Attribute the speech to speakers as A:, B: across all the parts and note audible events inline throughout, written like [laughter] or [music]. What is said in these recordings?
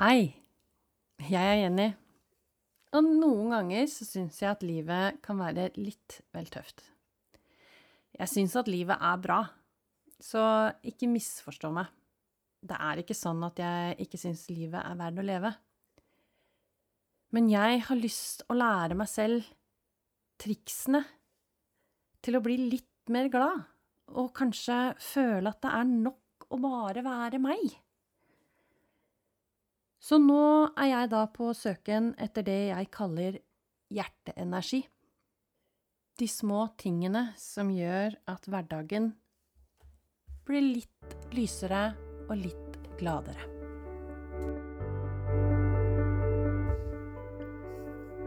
A: Hei, jeg er Jenny. Og noen ganger så syns jeg at livet kan være litt vel tøft. Jeg syns at livet er bra, så ikke misforstå meg. Det er ikke sånn at jeg ikke syns livet er verdt å leve. Men jeg har lyst å lære meg selv triksene til å bli litt mer glad, og kanskje føle at det er nok å bare være meg. Så nå er jeg da på søken etter det jeg kaller hjerteenergi. De små tingene som gjør at hverdagen blir litt lysere og litt gladere.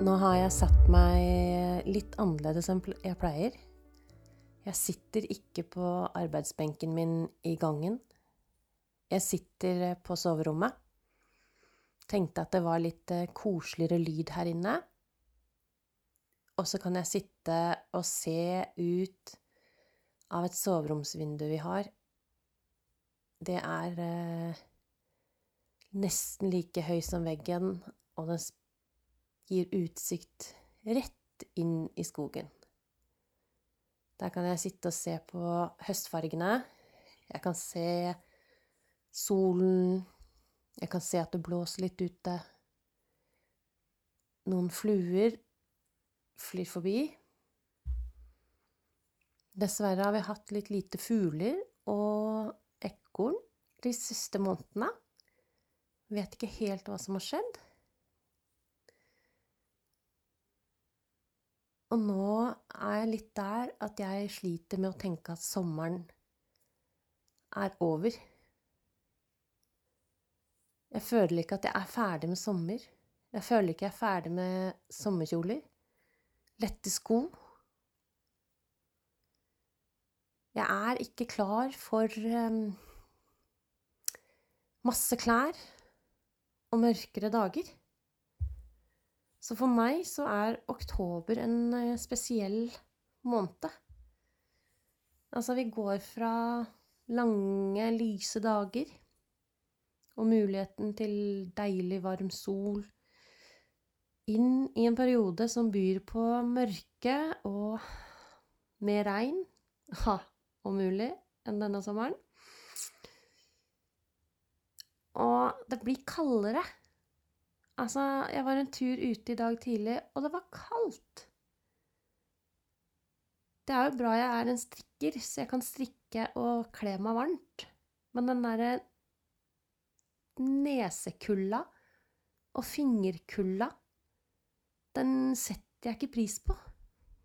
A: Nå har jeg satt meg litt annerledes enn jeg pleier. Jeg sitter ikke på arbeidsbenken min i gangen. Jeg sitter på soverommet. Tenkte at det var litt eh, koseligere lyd her inne. Og så kan jeg sitte og se ut av et soveromsvindu vi har. Det er eh, nesten like høy som veggen, og den gir utsikt rett inn i skogen. Der kan jeg sitte og se på høstfargene. Jeg kan se solen. Jeg kan se at det blåser litt ute. Noen fluer flyr forbi. Dessverre har vi hatt litt lite fugler og ekorn de siste månedene. Vet ikke helt hva som har skjedd. Og nå er jeg litt der at jeg sliter med å tenke at sommeren er over. Jeg føler ikke at jeg er ferdig med sommer. Jeg føler ikke jeg er ferdig med sommerkjoler. Lette sko. Jeg er ikke klar for um, masse klær og mørkere dager. Så for meg så er oktober en eh, spesiell måned. Altså, vi går fra lange, lyse dager og muligheten til deilig, varm sol inn i en periode som byr på mørke og mer regn, [laughs] ha, om mulig, enn denne sommeren. Og det blir kaldere. Altså, jeg var en tur ute i dag tidlig, og det var kaldt. Det er jo bra jeg er en strikker, så jeg kan strikke og kle meg varmt. Men den derre nesekulda og fingerkulla, den setter jeg ikke pris på.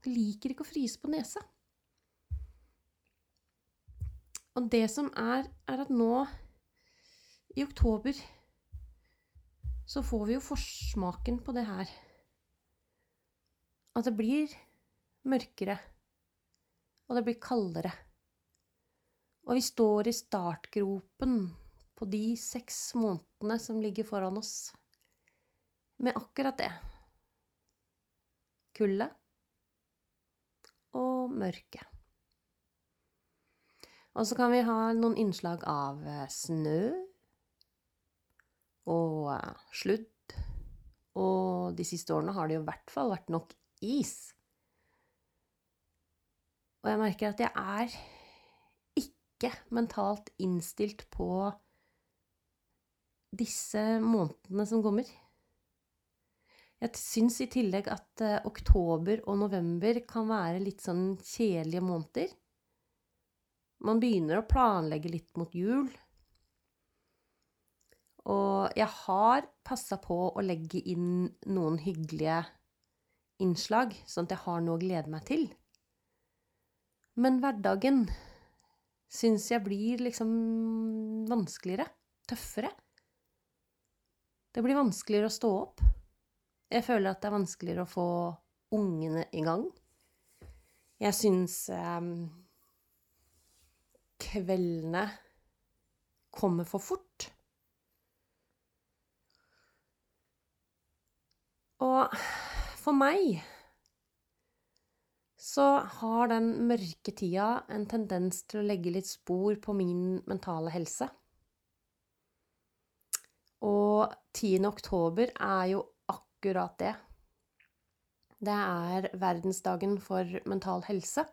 A: Jeg liker ikke å fryse på nesa. Og det som er, er at nå, i oktober så får vi jo forsmaken på det her. At det blir mørkere, og det blir kaldere. Og vi står i startgropen på de seks månedene som ligger foran oss, med akkurat det. Kulde og mørke. Og så kan vi ha noen innslag av eh, snø og eh, sludd. Og de siste årene har det jo i hvert fall vært nok is. Og jeg merker at jeg er ikke mentalt innstilt på disse månedene som kommer. Jeg syns i tillegg at uh, oktober og november kan være litt sånn kjedelige måneder. Man begynner å planlegge litt mot jul. Og jeg har passa på å legge inn noen hyggelige innslag, sånn at jeg har noe å glede meg til. Men hverdagen syns jeg blir liksom vanskeligere. Tøffere. Det blir vanskeligere å stå opp. Jeg føler at det er vanskeligere å få ungene i gang. Jeg syns eh, kveldene kommer for fort. Og for meg så har den mørke tida en tendens til å legge litt spor på min mentale helse. Og Og 10. oktober er jo akkurat det. Det er verdensdagen for mental helse.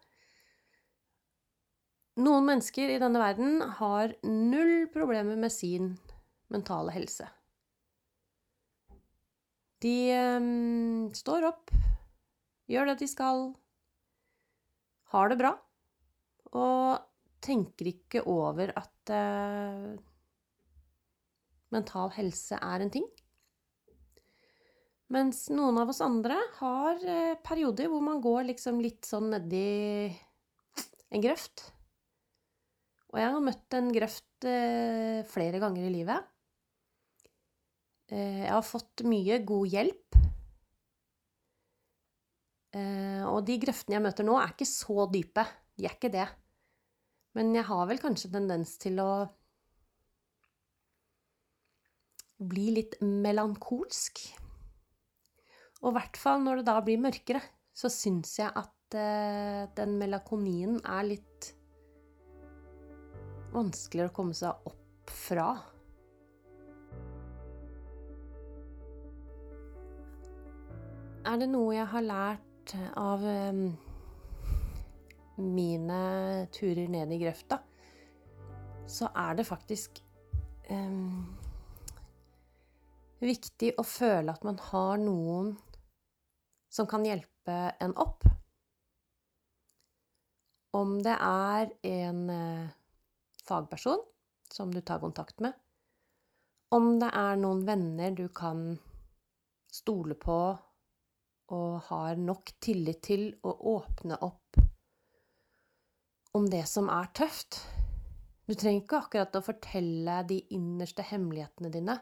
A: Noen mennesker i denne verden har null problemer med sin mentale helse. De um, står opp, gjør det de skal, har det bra, og tenker ikke over at uh, mental helse er en ting. Mens noen av oss andre har uh, perioder hvor man går liksom litt sånn nedi en grøft. Og jeg har møtt en grøft uh, flere ganger i livet. Jeg har fått mye god hjelp. Og de grøftene jeg møter nå, er ikke så dype. De er ikke det. Men jeg har vel kanskje tendens til å bli litt melankolsk. Og i hvert fall når det da blir mørkere, så syns jeg at eh, den melankolien er litt vanskeligere å komme seg opp fra. Er det noe jeg har lært av eh, mine turer ned i grøfta, så er det faktisk um, viktig å føle at man har noen som kan hjelpe en opp. Om det er en uh, fagperson som du tar kontakt med, om det er noen venner du kan stole på og har nok tillit til å åpne opp om det som er tøft. Du trenger ikke akkurat å fortelle de innerste hemmelighetene dine,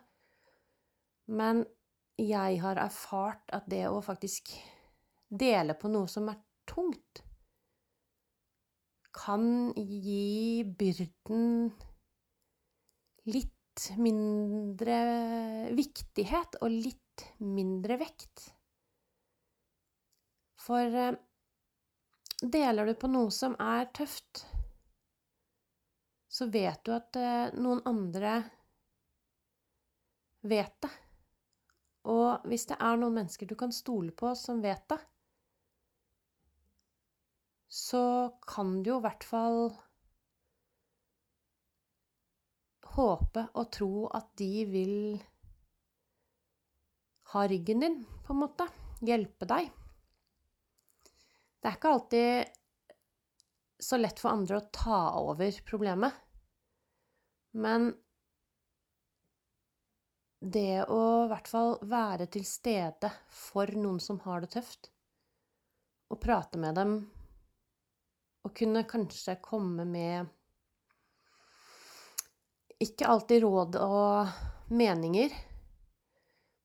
A: men jeg har erfart at det å faktisk dele på noe som er tungt, kan gi byrden litt mindre viktighet og litt mindre vekt. For eh, Deler du på noe som er tøft, så vet du at eh, noen andre vet det. Og hvis det er noen mennesker du kan stole på som vet det, så kan du jo i hvert fall håpe og tro at de vil ha ryggen din, på en måte. Hjelpe deg. Det er ikke alltid så lett for andre å ta over problemet. Men det å i hvert fall være til stede for noen som har det tøft, og prate med dem, og kunne kanskje komme med ikke alltid råd og meninger,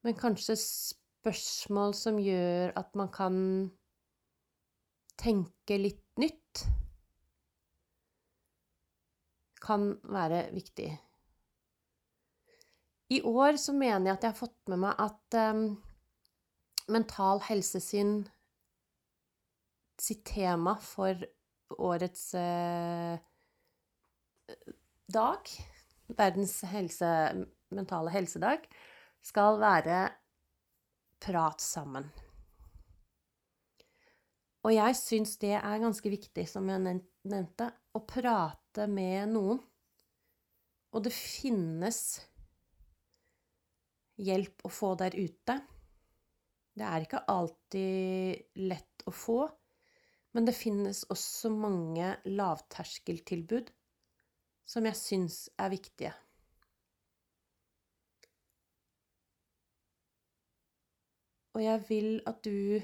A: men kanskje spørsmål som gjør at man kan tenke litt nytt kan være viktig. I år så mener jeg at jeg har fått med meg at um, Mental Helse sin sitt tema for årets uh, dag, verdens helse, mentale helsedag, skal være Prat sammen. Og jeg syns det er ganske viktig, som jeg nevnte, å prate med noen. Og det finnes hjelp å få der ute. Det er ikke alltid lett å få, men det finnes også mange lavterskeltilbud som jeg syns er viktige. Og jeg vil at du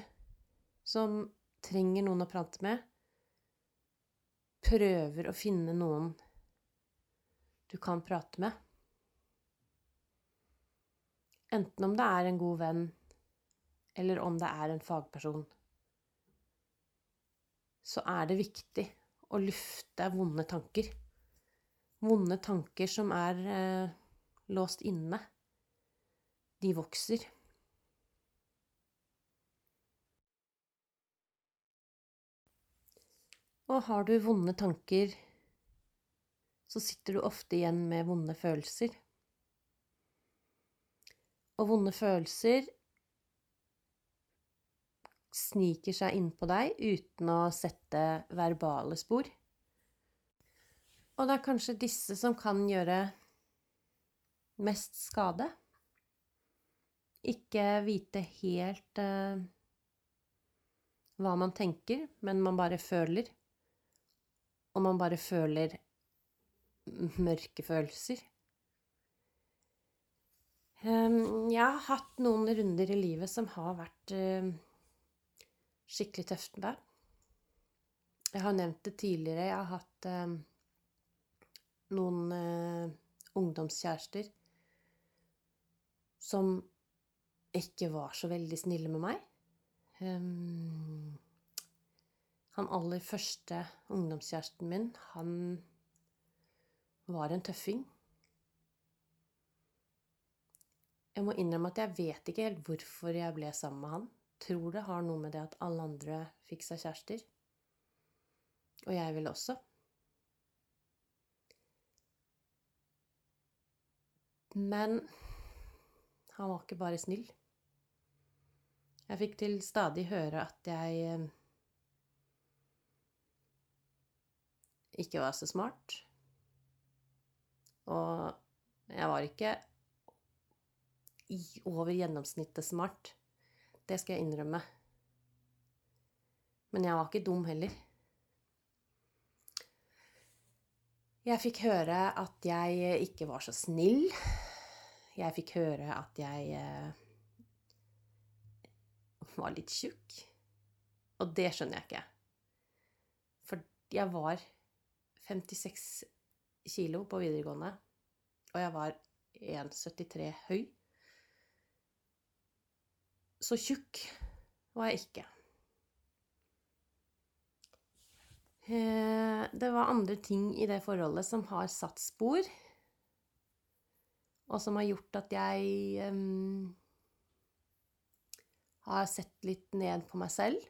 A: som trenger noen å prate med, prøver å finne noen du kan prate med. Enten om det er en god venn, eller om det er en fagperson. Så er det viktig å lufte vonde tanker. Vonde tanker som er eh, låst inne. De vokser. Og har du vonde tanker, så sitter du ofte igjen med vonde følelser. Og vonde følelser sniker seg innpå deg uten å sette verbale spor. Og det er kanskje disse som kan gjøre mest skade. Ikke vite helt eh, hva man tenker, men man bare føler. Og man bare føler mørke følelser. Um, jeg har hatt noen runder i livet som har vært uh, skikkelig tøft med. Jeg har nevnt det tidligere. Jeg har hatt uh, noen uh, ungdomskjærester som ikke var så veldig snille med meg. Han aller første ungdomskjæresten min, han var en tøffing. Jeg må innrømme at jeg vet ikke helt hvorfor jeg ble sammen med han. Tror det har noe med det at alle andre fikk seg kjærester. Og jeg ville også. Men han var ikke bare snill. Jeg fikk til stadig høre at jeg eh, ikke var så smart. Og jeg var ikke over gjennomsnittet smart. Det skal jeg innrømme. Men jeg var ikke dum heller. Jeg fikk høre at jeg ikke var så snill. Jeg fikk høre at jeg eh, var litt tjukk. Og det skjønner jeg ikke. For jeg var 56 kilo på videregående, og jeg var 1,73 høy. Så tjukk var jeg ikke. Eh, det var andre ting i det forholdet som har satt spor og som har gjort at jeg um, har sett litt ned på meg selv.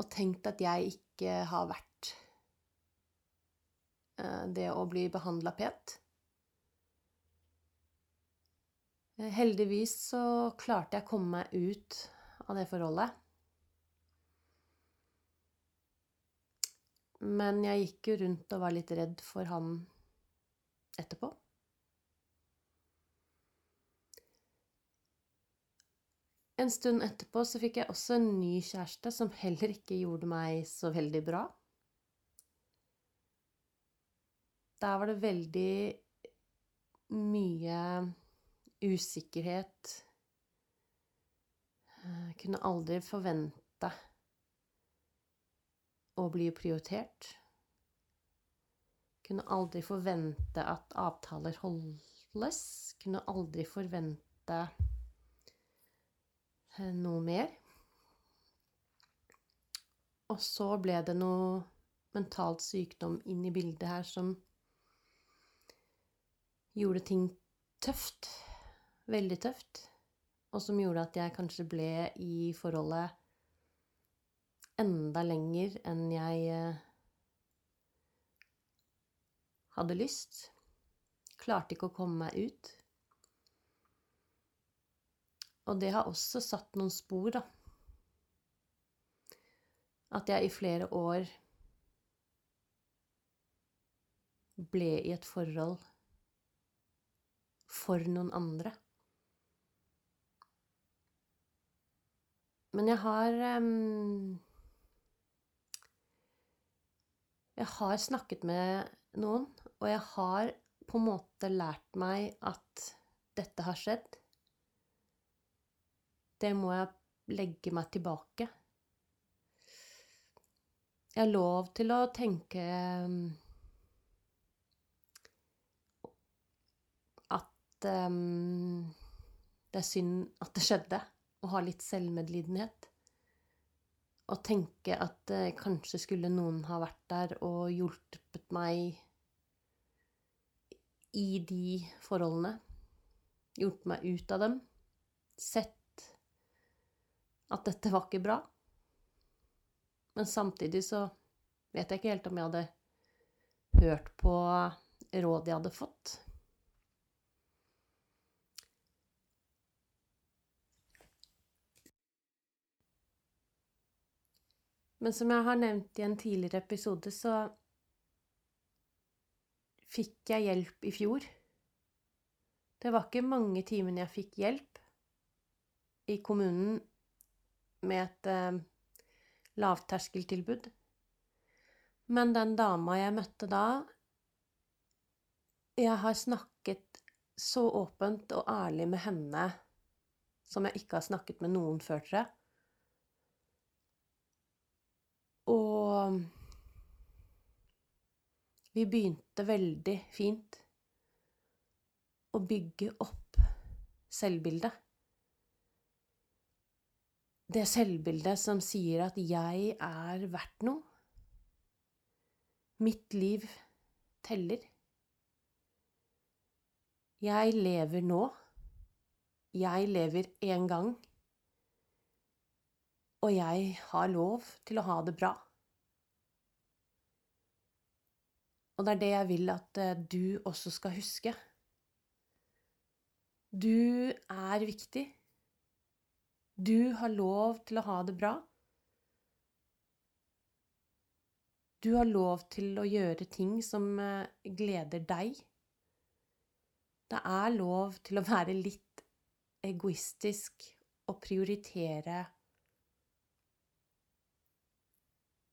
A: Og tenkt at jeg ikke har vært uh, det å bli behandla pent. Uh, heldigvis så klarte jeg å komme meg ut av det forholdet. Men jeg gikk jo rundt og var litt redd for han etterpå. En stund etterpå så fikk jeg også en ny kjæreste som heller ikke gjorde meg så veldig bra. Der var det veldig mye usikkerhet. Jeg kunne aldri forvente å bli prioritert. Kunne aldri forvente at avtaler holdes. Kunne aldri forvente eh, noe mer. Og så ble det noe mentalt sykdom inn i bildet her som gjorde ting tøft. Veldig tøft. Og som gjorde at jeg kanskje ble i forholdet enda lenger enn jeg eh, hadde lyst. Klarte ikke å komme meg ut. Og det har også satt noen spor, da. At jeg i flere år ble i et forhold for noen andre. Men jeg har um, Jeg har snakket med noen og jeg har på en måte lært meg at dette har skjedd. Det må jeg legge meg tilbake. Jeg har lov til å tenke um, at um, det er synd at det skjedde, og ha litt selvmedlidenhet. Og tenke at eh, kanskje skulle noen ha vært der og hjulpet meg i de forholdene. Gjort meg ut av dem. Sett at dette var ikke bra. Men samtidig så vet jeg ikke helt om jeg hadde hørt på råd jeg hadde fått. Men som jeg har nevnt i en tidligere episode, så fikk jeg hjelp i fjor. Det var ikke mange timene jeg fikk hjelp i kommunen med et eh, lavterskeltilbud. Men den dama jeg møtte da Jeg har snakket så åpent og ærlig med henne som jeg ikke har snakket med noen før, tror jeg. Og vi begynte veldig fint å bygge opp selvbildet. Det selvbildet som sier at 'jeg er verdt noe'. Mitt liv teller. Jeg lever nå. Jeg lever én gang. Og jeg har lov til å ha det bra. Og det er det jeg vil at eh, du også skal huske. Du er viktig. Du har lov til å ha det bra. Du har lov til å gjøre ting som eh, gleder deg. Det er lov til å være litt egoistisk og prioritere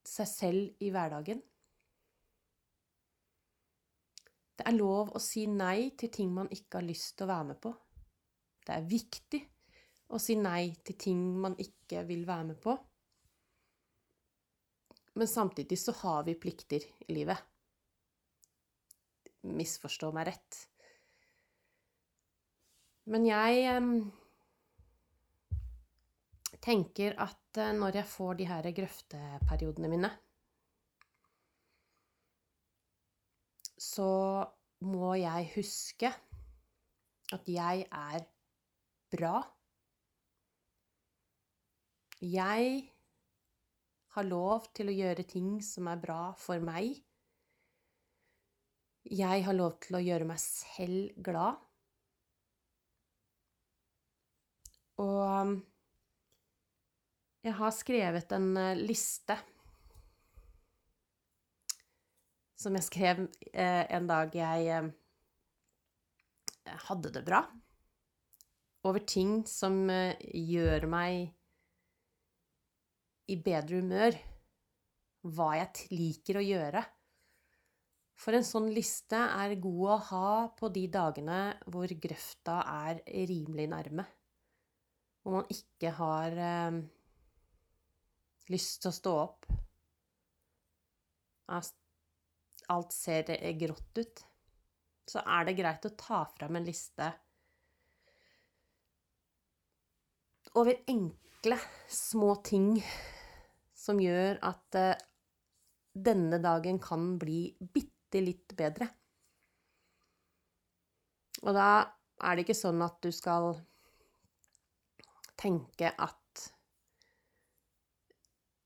A: seg selv i hverdagen. Det er lov å si nei til ting man ikke har lyst til å være med på. Det er viktig å si nei til ting man ikke vil være med på. Men samtidig så har vi plikter i livet. Misforstå meg rett. Men jeg tenker at eh, når jeg får de her grøfteperiodene mine, så må jeg huske at jeg er bra. Jeg har lov til å gjøre ting som er bra for meg. Jeg har lov til å gjøre meg selv glad. Og um, jeg har skrevet en eh, liste som jeg skrev eh, en dag jeg eh, hadde det bra. Over ting som gjør meg i bedre humør. Hva jeg liker å gjøre. For en sånn liste er god å ha på de dagene hvor grøfta er rimelig nærme. Hvor man ikke har eh, lyst til å stå opp. Alt ser grått ut. Så er det greit å ta fram en liste over enkle, små ting som gjør at eh, denne dagen kan bli bitte litt bedre. Og da er det ikke sånn at du skal tenke at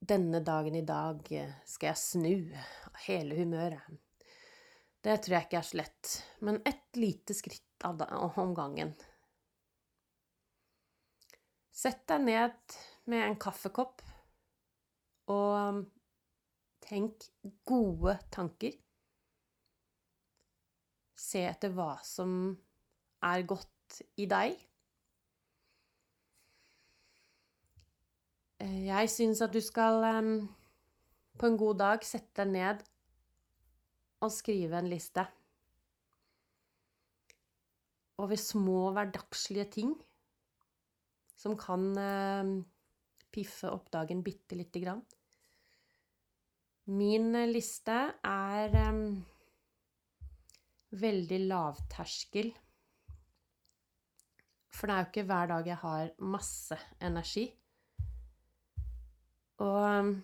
A: denne dagen i dag skal jeg snu hele humøret. Det tror jeg ikke er så lett, men ett lite skritt om gangen. Sett deg ned med en kaffekopp og tenk gode tanker. Se etter hva som er godt i deg. Jeg syns at du skal på en god dag sette deg ned og skrive en liste over små hverdagslige ting som kan piffe opp dagen bitte lite grann. Min liste er veldig lavterskel. For det er jo ikke hver dag jeg har masse energi. Og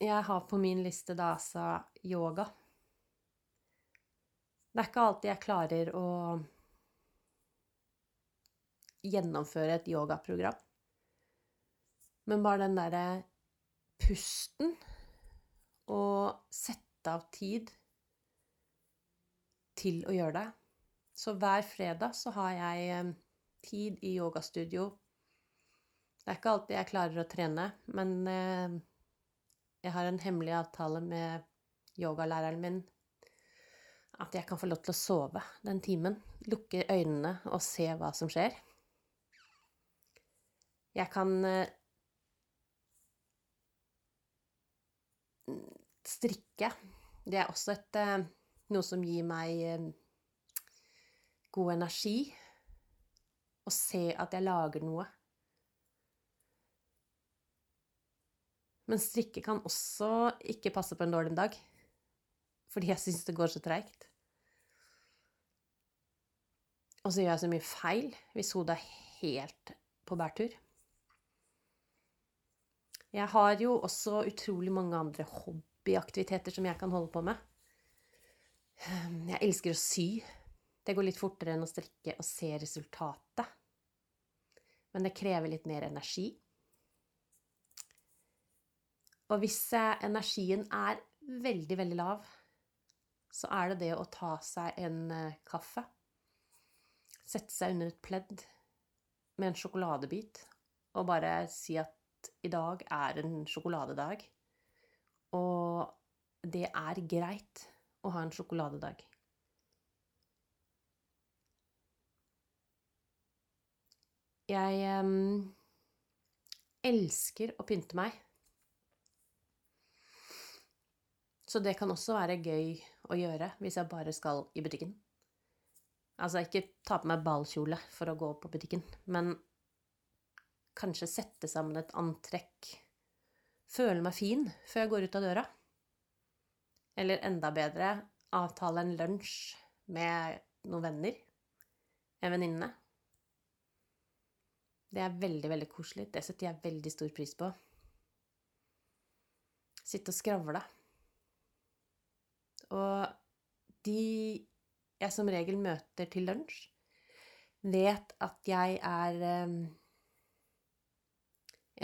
A: jeg har på min liste da altså yoga. Det er ikke alltid jeg klarer å gjennomføre et yogaprogram. Men bare den derre pusten og sette av tid til å gjøre det. Så hver fredag så har jeg tid i yogastudio Det er ikke alltid jeg klarer å trene, men eh, jeg har en hemmelig avtale med yogalæreren min at jeg kan få lov til å sove den timen. Lukke øynene og se hva som skjer. Jeg kan eh, strikke. Det er også et, eh, noe som gir meg god energi. Å se at jeg lager noe. Men strikke kan også ikke passe på en dårlig dag. Fordi jeg syns det går så treigt. Og så gjør jeg så mye feil hvis hodet er helt på bærtur. Jeg har jo også utrolig mange andre hobbyaktiviteter som jeg kan holde på med. Jeg elsker å sy. Det går litt fortere enn å strikke og se resultatet. Men det krever litt mer energi. Og hvis energien er veldig, veldig lav, så er det det å ta seg en eh, kaffe, sette seg under et pledd med en sjokoladebit og bare si at i dag er en sjokoladedag. Og det er greit å ha en sjokoladedag. Jeg um, elsker å pynte meg. Så det kan også være gøy å gjøre hvis jeg bare skal i butikken. Altså ikke ta på meg ballkjole for å gå på butikken, men kanskje sette sammen et antrekk. Føle meg fin før jeg går ut av døra. Eller enda bedre avtale en lunsj med noen venner. En venninne. Det er veldig, veldig koselig. Det setter jeg veldig stor pris på. Sitte og skravle. Og de jeg som regel møter til lunsj, vet at jeg er um,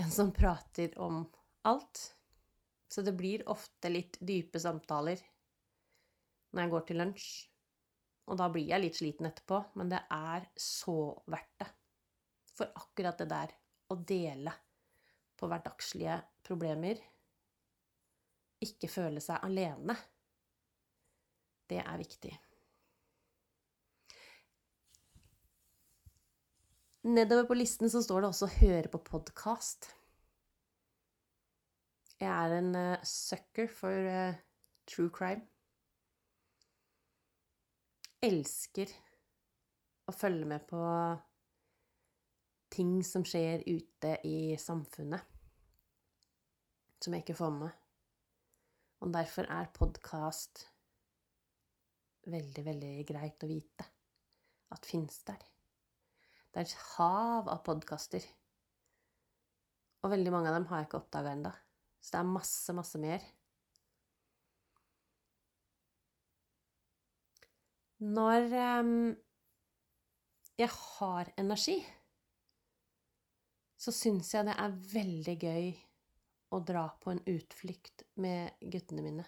A: en som prater om alt. Så det blir ofte litt dype samtaler når jeg går til lunsj. Og da blir jeg litt sliten etterpå, men det er så verdt det. For akkurat det der å dele på hverdagslige problemer, ikke føle seg alene det er viktig. Nedover på listen så står det også 'høre på podkast'. Jeg er en uh, sucker for uh, true crime. Elsker å følge med på ting som skjer ute i samfunnet, som jeg ikke får med. Og derfor er podkast veldig, veldig greit å vite at fins der. Det er et hav av podkaster. Og veldig mange av dem har jeg ikke oppdaga ennå. Så det er masse, masse mer. Når um, jeg har energi, så syns jeg det er veldig gøy å dra på en utflukt med guttene mine.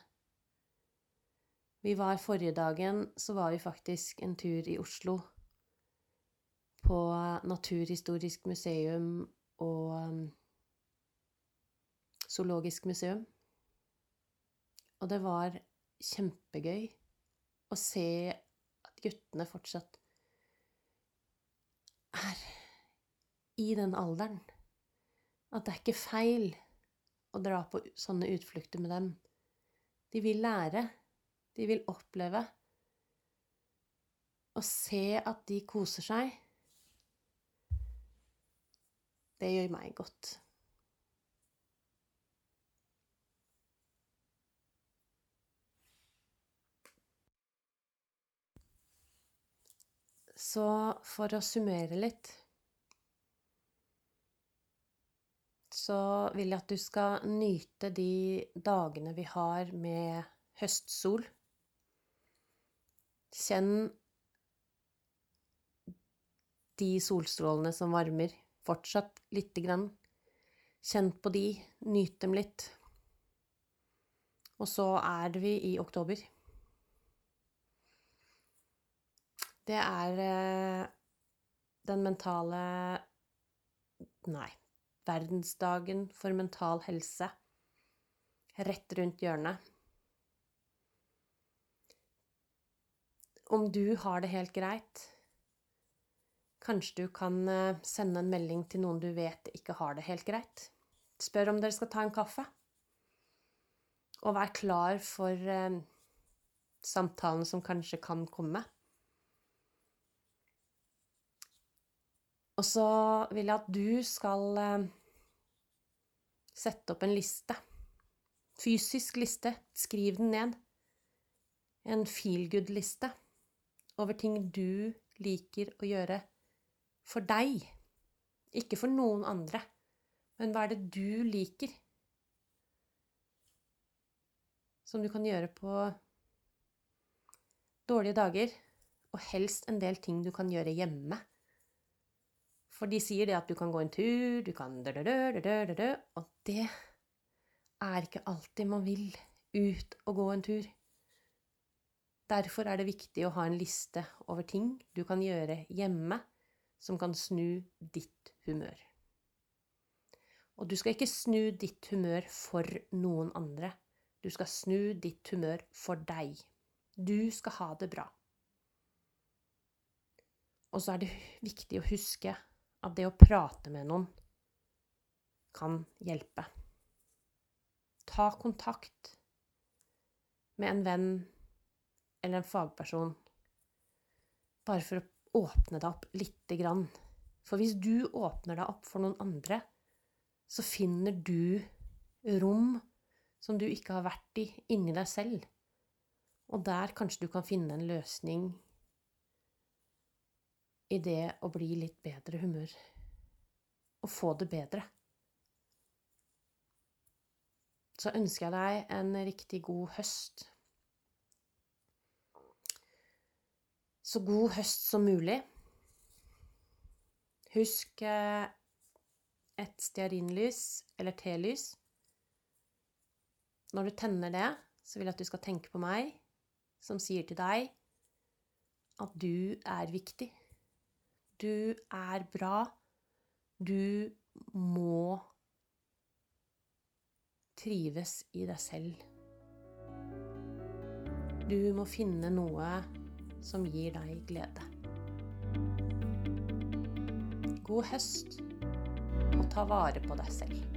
A: Vi var forrige dagen, så var vi faktisk en tur i Oslo. På Naturhistorisk museum og um, Zoologisk museum. Og det var kjempegøy å se at guttene fortsatt er i den alderen. At det er ikke feil å dra på sånne utflukter med dem. De vil lære. De vil oppleve å se at de koser seg. Det gjør meg godt. Så for å summere litt så vil jeg at du skal nyte de dagene vi har med høstsol. Kjenn de solstrålene som varmer, fortsatt lite grann. Kjenn på de, nyt dem litt. Og så er vi i oktober. Det er eh, den mentale Nei. verdensdagen for mental helse rett rundt hjørnet. Om du har det helt greit, kanskje du kan eh, sende en melding til noen du vet ikke har det helt greit. Spør om dere skal ta en kaffe. Og vær klar for eh, samtalen som kanskje kan komme. Og så vil jeg at du skal eh, sette opp en liste. Fysisk liste. Skriv den ned. En feelgood-liste over ting du liker å gjøre for deg. Ikke for noen andre. Men hva er det du liker? Som du kan gjøre på dårlige dager. Og helst en del ting du kan gjøre hjemme. For de sier det at du kan gå en tur, du kan Og det er ikke alltid man vil ut og gå en tur. Derfor er det viktig å ha en liste over ting du kan gjøre hjemme som kan snu ditt humør. Og du skal ikke snu ditt humør for noen andre. Du skal snu ditt humør for deg. Du skal ha det bra. Og så er det viktig å huske at det å prate med noen kan hjelpe. Ta kontakt med en venn eller en fagperson bare for å åpne deg opp lite grann. For hvis du åpner deg opp for noen andre, så finner du rom som du ikke har vært i, inni deg selv. Og der kanskje du kan finne en løsning i det å bli litt bedre humør. Og få det bedre. Så ønsker jeg deg en riktig god høst. Så god høst som mulig. Husk eh, et stearinlys eller telys. Når du tenner det, så vil jeg at du skal tenke på meg, som sier til deg at du er viktig. Du er bra. Du må trives i deg selv. Du må finne noe som gir deg glede. God høst, og ta vare på deg selv.